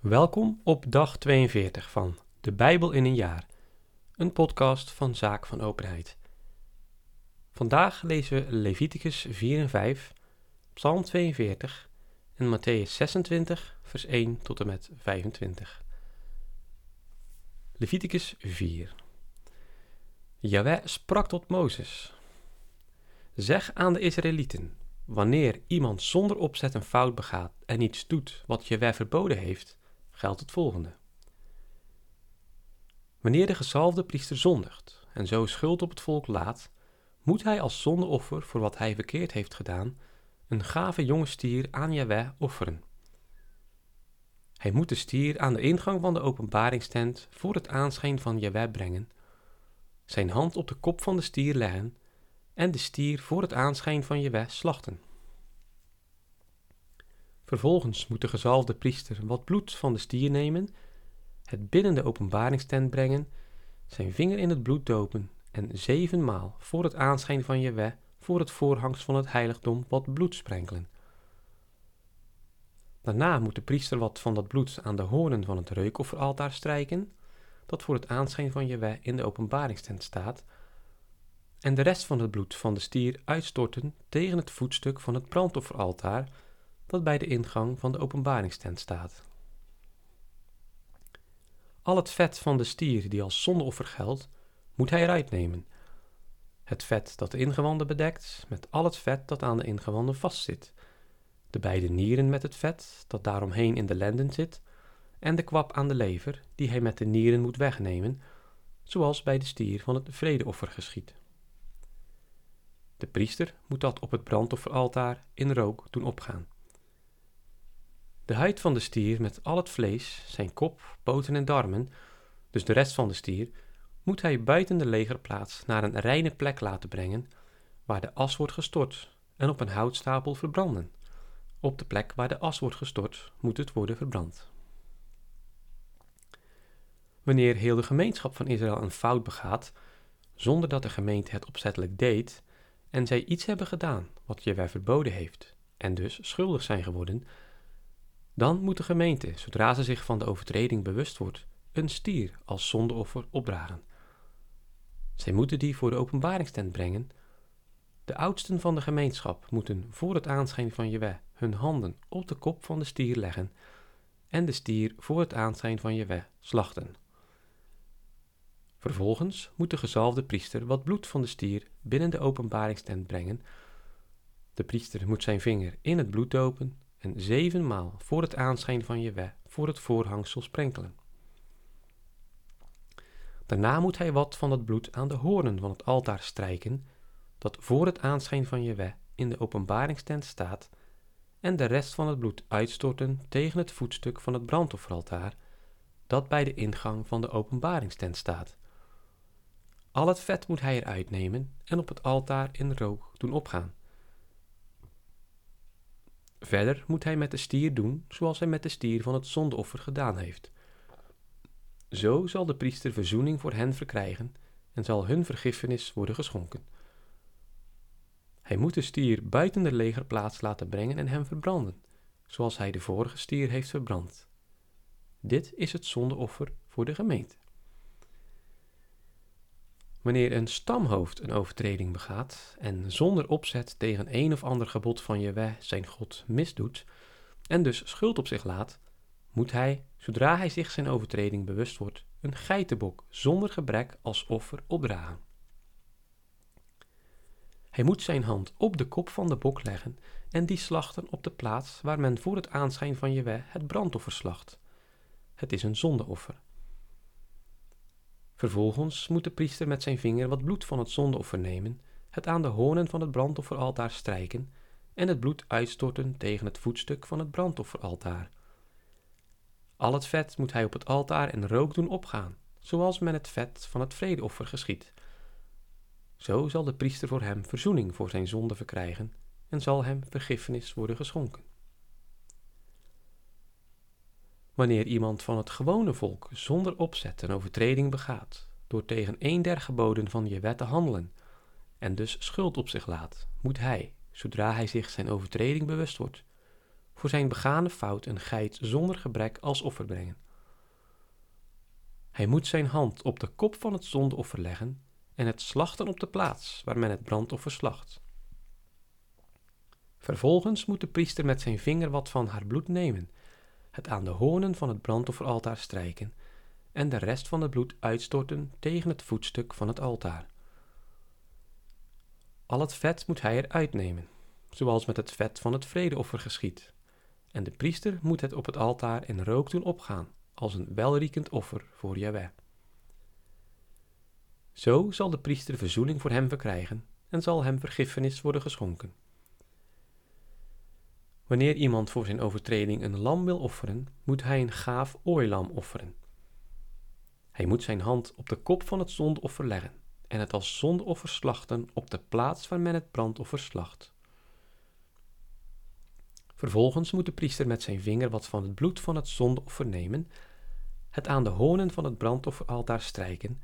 Welkom op dag 42 van De Bijbel in een jaar, een podcast van Zaak van Openheid. Vandaag lezen we Leviticus 4 en 5, Psalm 42 en Matthäus 26, vers 1 tot en met 25. Leviticus 4 Jaweh sprak tot Mozes. Zeg aan de Israëlieten, wanneer iemand zonder opzet een fout begaat en iets doet wat Jaweh verboden heeft geldt het volgende. Wanneer de gezalfde priester zondigt en zo schuld op het volk laat, moet hij als zondeoffer voor wat hij verkeerd heeft gedaan een gave jonge stier aan Jahweh offeren. Hij moet de stier aan de ingang van de openbaringstent voor het aanschijn van Jahweh brengen, zijn hand op de kop van de stier leggen en de stier voor het aanschijn van Jahweh slachten. Vervolgens moet de gezalfde priester wat bloed van de stier nemen, het binnen de openbaringstent brengen, zijn vinger in het bloed dopen en zevenmaal voor het aanschijn van Jewe voor het voorhangs van het heiligdom wat bloed sprenkelen. Daarna moet de priester wat van dat bloed aan de hoornen van het reukofferaltaar strijken, dat voor het aanschijn van Jewe in de openbaringstent staat, en de rest van het bloed van de stier uitstorten tegen het voetstuk van het brandofferaltaar, dat bij de ingang van de openbaringstent staat. Al het vet van de stier die als zondeoffer geldt, moet hij eruit nemen. Het vet dat de ingewanden bedekt, met al het vet dat aan de ingewanden vastzit. De beide nieren met het vet dat daaromheen in de lenden zit, en de kwap aan de lever die hij met de nieren moet wegnemen, zoals bij de stier van het vredeoffer geschiet. De priester moet dat op het brandofferaltaar in rook doen opgaan. De huid van de stier met al het vlees, zijn kop, poten en darmen, dus de rest van de stier, moet hij buiten de legerplaats naar een reine plek laten brengen, waar de as wordt gestort en op een houtstapel verbranden. Op de plek waar de as wordt gestort, moet het worden verbrand. Wanneer heel de gemeenschap van Israël een fout begaat, zonder dat de gemeente het opzettelijk deed, en zij iets hebben gedaan wat Jehovah verboden heeft, en dus schuldig zijn geworden, dan moet de gemeente, zodra ze zich van de overtreding bewust wordt, een stier als zondeoffer opdragen. Zij moeten die voor de openbaringstent brengen. De oudsten van de gemeenschap moeten voor het aanschijn van Jewe hun handen op de kop van de stier leggen en de stier voor het aanschijn van Jewe slachten. Vervolgens moet de gezalfde priester wat bloed van de stier binnen de openbaringstent brengen. De priester moet zijn vinger in het bloed dopen en zevenmaal voor het aanschijn van Jewe voor het voorhangsel sprenkelen. Daarna moet hij wat van het bloed aan de hoornen van het altaar strijken, dat voor het aanschijn van Jewe in de openbaringstent staat, en de rest van het bloed uitstorten tegen het voetstuk van het brandofferaltaar, dat bij de ingang van de openbaringstent staat. Al het vet moet hij eruit nemen en op het altaar in rook doen opgaan. Verder moet hij met de stier doen zoals hij met de stier van het zondeoffer gedaan heeft. Zo zal de priester verzoening voor hen verkrijgen en zal hun vergiffenis worden geschonken. Hij moet de stier buiten de legerplaats laten brengen en hem verbranden, zoals hij de vorige stier heeft verbrand. Dit is het zondeoffer voor de gemeente. Wanneer een stamhoofd een overtreding begaat en zonder opzet tegen een of ander gebod van Jewe zijn God misdoet en dus schuld op zich laat, moet hij, zodra hij zich zijn overtreding bewust wordt, een geitenbok zonder gebrek als offer opdragen. Hij moet zijn hand op de kop van de bok leggen en die slachten op de plaats waar men voor het aanschijn van Jewe het brandoffer slacht. Het is een zondeoffer. Vervolgens moet de priester met zijn vinger wat bloed van het zondeoffer nemen, het aan de hoornen van het brandofferaltaar strijken en het bloed uitstorten tegen het voetstuk van het brandofferaltaar. Al het vet moet hij op het altaar in rook doen opgaan, zoals men het vet van het vredeoffer geschiet. Zo zal de priester voor hem verzoening voor zijn zonde verkrijgen en zal hem vergiffenis worden geschonken. Wanneer iemand van het gewone volk zonder opzet een overtreding begaat, door tegen een der geboden van je wet te handelen, en dus schuld op zich laat, moet hij, zodra hij zich zijn overtreding bewust wordt, voor zijn begane fout een geit zonder gebrek als offer brengen. Hij moet zijn hand op de kop van het zondeoffer leggen en het slachten op de plaats waar men het brandoffer slacht. Vervolgens moet de priester met zijn vinger wat van haar bloed nemen, het aan de hoornen van het brandofferaltaar strijken en de rest van het bloed uitstorten tegen het voetstuk van het altaar. Al het vet moet hij eruit nemen, zoals met het vet van het vredeoffer geschiet, en de priester moet het op het altaar in rook doen opgaan, als een welriekend offer voor Jahweh. Zo zal de priester verzoening voor hem verkrijgen en zal hem vergiffenis worden geschonken. Wanneer iemand voor zijn overtreding een lam wil offeren, moet hij een gaaf ooilam offeren. Hij moet zijn hand op de kop van het zondeoffer leggen en het als zondeoffer slachten op de plaats waar men het brandoffer slacht. Vervolgens moet de priester met zijn vinger wat van het bloed van het zondeoffer nemen, het aan de honen van het brandofferaltaar strijken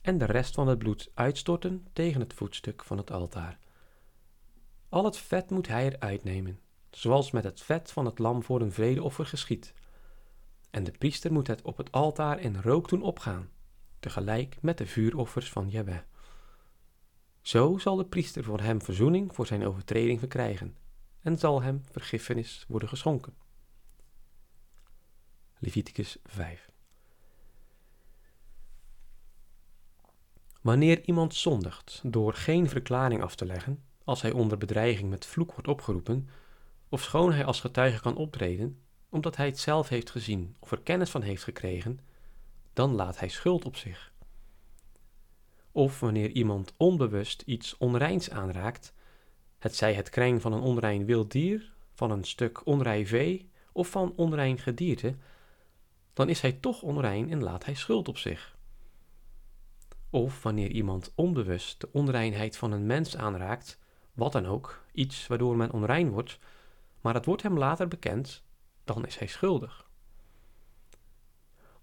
en de rest van het bloed uitstorten tegen het voetstuk van het altaar. Al het vet moet hij eruit nemen, zoals met het vet van het lam voor een vredeoffer geschiet. En de priester moet het op het altaar in rook doen opgaan, tegelijk met de vuuroffers van Jahweh. Zo zal de priester voor hem verzoening voor zijn overtreding verkrijgen en zal hem vergiffenis worden geschonken. Leviticus 5 Wanneer iemand zondigt door geen verklaring af te leggen, als hij onder bedreiging met vloek wordt opgeroepen, of schoon hij als getuige kan optreden, omdat hij het zelf heeft gezien of er kennis van heeft gekregen, dan laat hij schuld op zich. Of wanneer iemand onbewust iets onreins aanraakt, het zij het kring van een onrein wild dier, van een stuk onrein vee of van onrein gedierte, dan is hij toch onrein en laat hij schuld op zich. Of wanneer iemand onbewust de onreinheid van een mens aanraakt, wat dan ook, iets waardoor men onrein wordt, maar het wordt hem later bekend, dan is hij schuldig.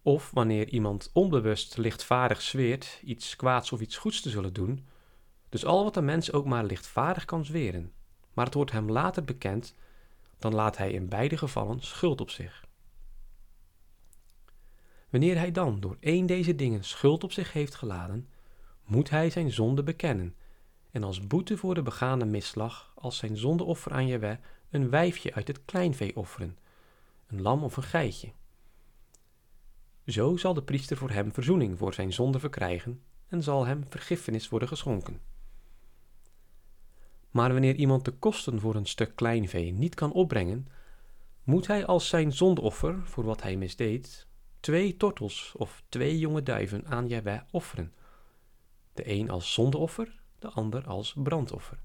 Of wanneer iemand onbewust lichtvaardig zweert iets kwaads of iets goeds te zullen doen, dus al wat een mens ook maar lichtvaardig kan zweren, maar het wordt hem later bekend, dan laat hij in beide gevallen schuld op zich. Wanneer hij dan door één deze dingen schuld op zich heeft geladen, moet hij zijn zonde bekennen en als boete voor de begane misslag als zijn zondeoffer aan Jewe een wijfje uit het kleinvee offeren, een lam of een geitje. Zo zal de priester voor hem verzoening voor zijn zonde verkrijgen en zal hem vergiffenis worden geschonken. Maar wanneer iemand de kosten voor een stuk kleinvee niet kan opbrengen, moet hij als zijn zondeoffer voor wat hij misdeed twee tortels of twee jonge duiven aan Jahweh offeren, de een als zondeoffer, de ander als brandoffer.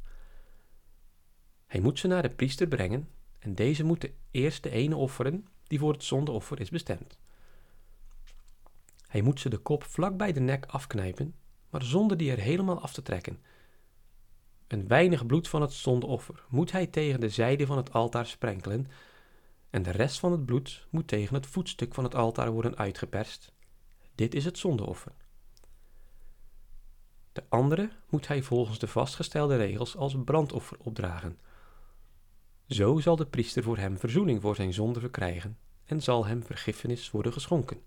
Hij moet ze naar de priester brengen en deze moet eerst de ene offeren die voor het zondeoffer is bestemd. Hij moet ze de kop vlak bij de nek afknijpen, maar zonder die er helemaal af te trekken. Een weinig bloed van het zondeoffer moet hij tegen de zijde van het altaar sprenkelen en de rest van het bloed moet tegen het voetstuk van het altaar worden uitgeperst. Dit is het zondeoffer. De andere moet hij volgens de vastgestelde regels als brandoffer opdragen. Zo zal de priester voor hem verzoening voor zijn zonde verkrijgen en zal hem vergiffenis worden geschonken.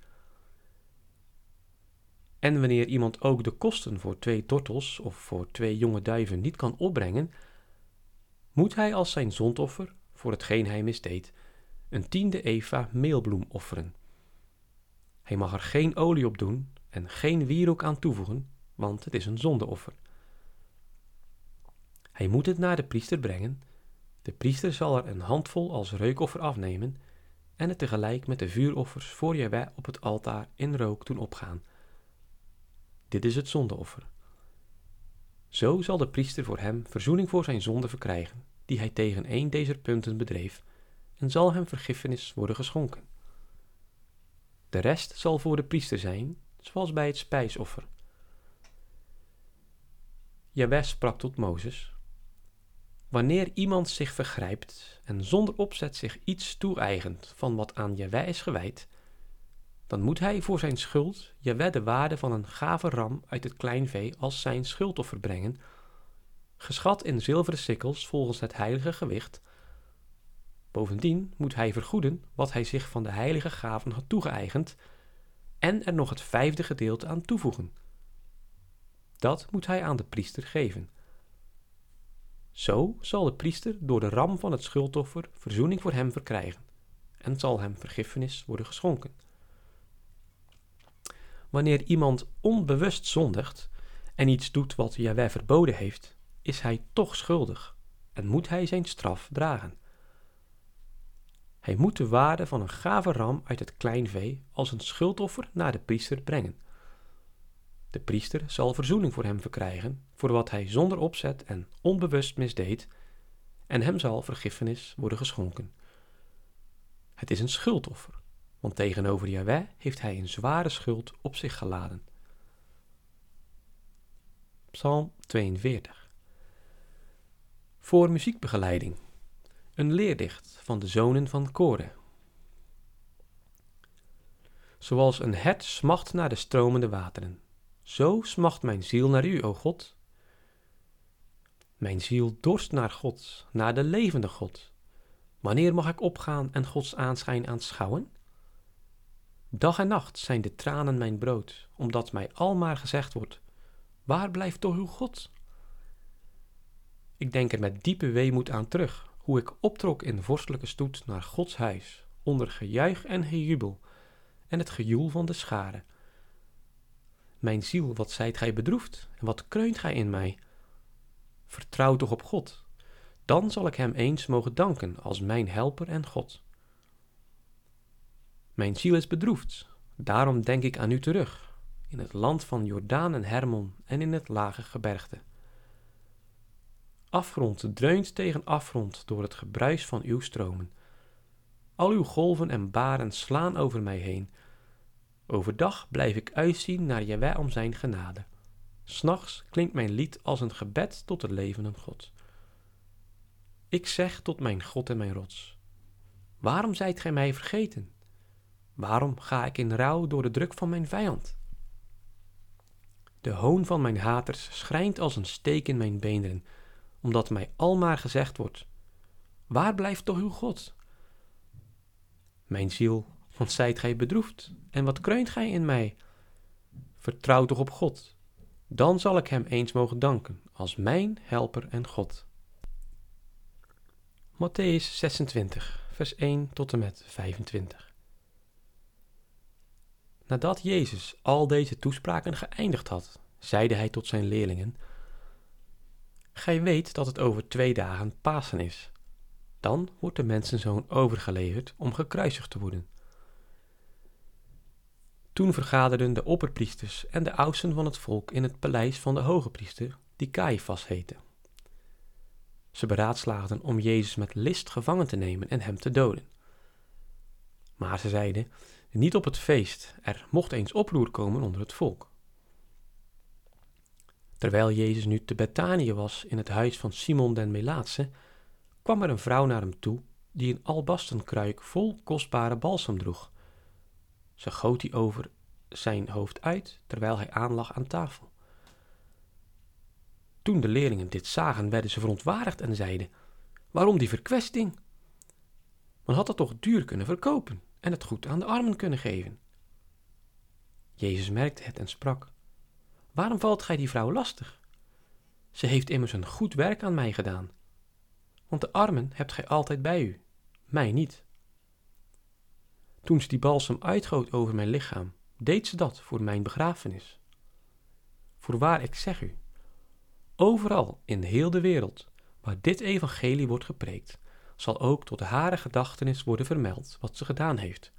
En wanneer iemand ook de kosten voor twee tortels of voor twee jonge duiven niet kan opbrengen, moet hij als zijn zondoffer, voor hetgeen hij misdeed, een tiende eva meelbloem offeren. Hij mag er geen olie op doen en geen wierook aan toevoegen, want het is een zondeoffer. Hij moet het naar de priester brengen. De priester zal er een handvol als reukoffer afnemen en het tegelijk met de vuuroffers voor Jahweh op het altaar in rook doen opgaan. Dit is het zondeoffer. Zo zal de priester voor hem verzoening voor zijn zonde verkrijgen, die hij tegen een deze punten bedreef, en zal hem vergiffenis worden geschonken. De rest zal voor de priester zijn, zoals bij het spijsoffer. Jawes sprak tot Mozes: Wanneer iemand zich vergrijpt en zonder opzet zich iets toe-eigent van wat aan Jaweh is gewijd, dan moet hij voor zijn schuld Jaweh de waarde van een gave ram uit het kleinvee als zijn schuldoffer brengen, geschat in zilveren sikkels volgens het heilige gewicht, Bovendien moet hij vergoeden wat hij zich van de heilige gaven had toegeëigend en er nog het vijfde gedeelte aan toevoegen. Dat moet hij aan de priester geven. Zo zal de priester door de ram van het schuldoffer verzoening voor hem verkrijgen en zal hem vergiffenis worden geschonken. Wanneer iemand onbewust zondigt en iets doet wat Jaweh verboden heeft, is hij toch schuldig en moet hij zijn straf dragen. Hij moet de waarde van een gave ram uit het kleinvee als een schuldoffer naar de priester brengen. De priester zal verzoening voor hem verkrijgen voor wat hij zonder opzet en onbewust misdeed, en hem zal vergiffenis worden geschonken. Het is een schuldoffer, want tegenover Jahweh heeft hij een zware schuld op zich geladen. Psalm 42 Voor muziekbegeleiding een leerdicht van de zonen van Kore. Zoals een hert smacht naar de stromende wateren, zo smacht mijn ziel naar u, o God. Mijn ziel dorst naar God, naar de levende God. Wanneer mag ik opgaan en Gods aanschijn aanschouwen? Dag en nacht zijn de tranen mijn brood, omdat mij almaar gezegd wordt: Waar blijft toch uw God? Ik denk er met diepe weemoed aan terug, hoe ik optrok in vorstelijke stoet naar Gods huis, onder gejuich en gejubel en het gejoel van de scharen. Mijn ziel, wat zijt gij bedroefd en wat kreunt gij in mij? Vertrouw toch op God, dan zal ik hem eens mogen danken als mijn helper en God. Mijn ziel is bedroefd, daarom denk ik aan u terug, in het land van Jordaan en Hermon en in het lage gebergte. Afgrond dreunt tegen afgrond door het gebruis van uw stromen. Al uw golven en baren slaan over mij heen. Overdag blijf ik uitzien naar Jaweh om zijn genade. S'nachts klinkt mijn lied als een gebed tot de levende God. Ik zeg tot mijn God en mijn rots: Waarom zijt gij mij vergeten? Waarom ga ik in rouw door de druk van mijn vijand? De hoon van mijn haters schrijnt als een steek in mijn beenderen omdat mij almaar gezegd wordt: Waar blijft toch uw God? Mijn ziel, want zijt gij bedroefd, en wat kreunt gij in mij? Vertrouw toch op God, dan zal ik hem eens mogen danken als mijn helper en God. Matthäus 26, vers 1 tot en met 25. Nadat Jezus al deze toespraken geëindigd had, zeide hij tot zijn leerlingen: Gij weet dat het over twee dagen Pasen is. Dan wordt de mensenzoon overgeleverd om gekruisigd te worden. Toen vergaderden de opperpriesters en de oudsten van het volk in het paleis van de hoge priester, die Caiaphas heette. Ze beraadslaagden om Jezus met list gevangen te nemen en hem te doden. Maar ze zeiden: Niet op het feest, er mocht eens oproer komen onder het volk. Terwijl Jezus nu te Betanië was in het huis van Simon den Melaatse, kwam er een vrouw naar hem toe die een albastenkruik vol kostbare balsam droeg. Ze goot die over zijn hoofd uit terwijl hij aanlag aan tafel. Toen de leerlingen dit zagen, werden ze verontwaardigd en zeiden: Waarom die verkwesting? Men had het toch duur kunnen verkopen en het goed aan de armen kunnen geven. Jezus merkte het en sprak: Waarom valt gij die vrouw lastig? Ze heeft immers een goed werk aan mij gedaan. Want de armen hebt gij altijd bij u, mij niet. Toen ze die balsem uitgoot over mijn lichaam, deed ze dat voor mijn begrafenis. Voorwaar ik zeg u, overal in heel de wereld waar dit evangelie wordt gepreekt, zal ook tot hare gedachtenis worden vermeld wat ze gedaan heeft.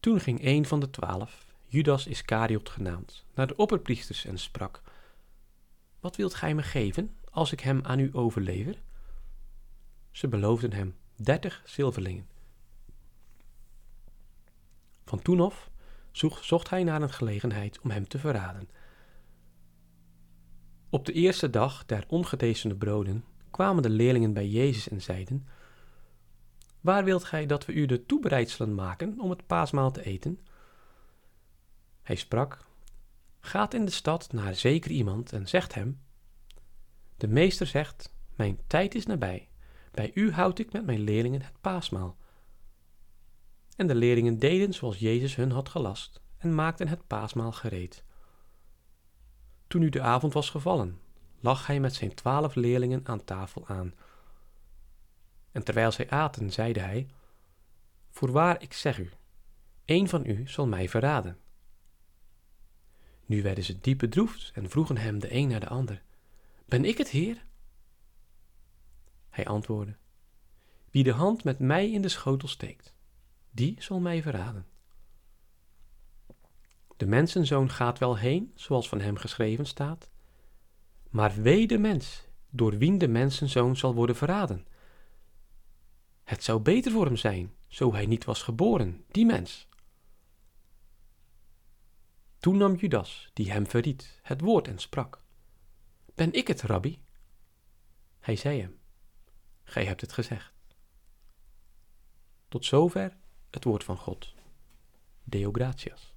Toen ging een van de twaalf, Judas Iscariot genaamd, naar de opperpriesters en sprak: Wat wilt gij me geven als ik hem aan u overlever? Ze beloofden hem dertig zilverlingen. Van toen af zocht hij naar een gelegenheid om hem te verraden. Op de eerste dag der ongedezende broden kwamen de leerlingen bij Jezus en zeiden: Waar wilt gij dat we u de toebereidselen maken om het paasmaal te eten? Hij sprak: Gaat in de stad naar zeker iemand en zegt hem: De meester zegt: Mijn tijd is nabij. Bij u houd ik met mijn leerlingen het paasmaal. En de leerlingen deden zoals Jezus hun had gelast en maakten het paasmaal gereed. Toen nu de avond was gevallen, lag hij met zijn twaalf leerlingen aan tafel aan. En terwijl zij aten, zeide hij: Voorwaar, ik zeg u, een van u zal mij verraden. Nu werden ze diep bedroefd en vroegen hem de een naar de ander: Ben ik het, Heer? Hij antwoordde: Wie de hand met mij in de schotel steekt, die zal mij verraden. De mensenzoon gaat wel heen, zoals van hem geschreven staat, maar wee de mens, door wien de mensenzoon zal worden verraden. Het zou beter voor hem zijn, zo hij niet was geboren, die mens. Toen nam Judas, die hem verriet, het woord en sprak: Ben ik het, rabbi? Hij zei hem: Gij hebt het gezegd. Tot zover het woord van God. Deo gratias.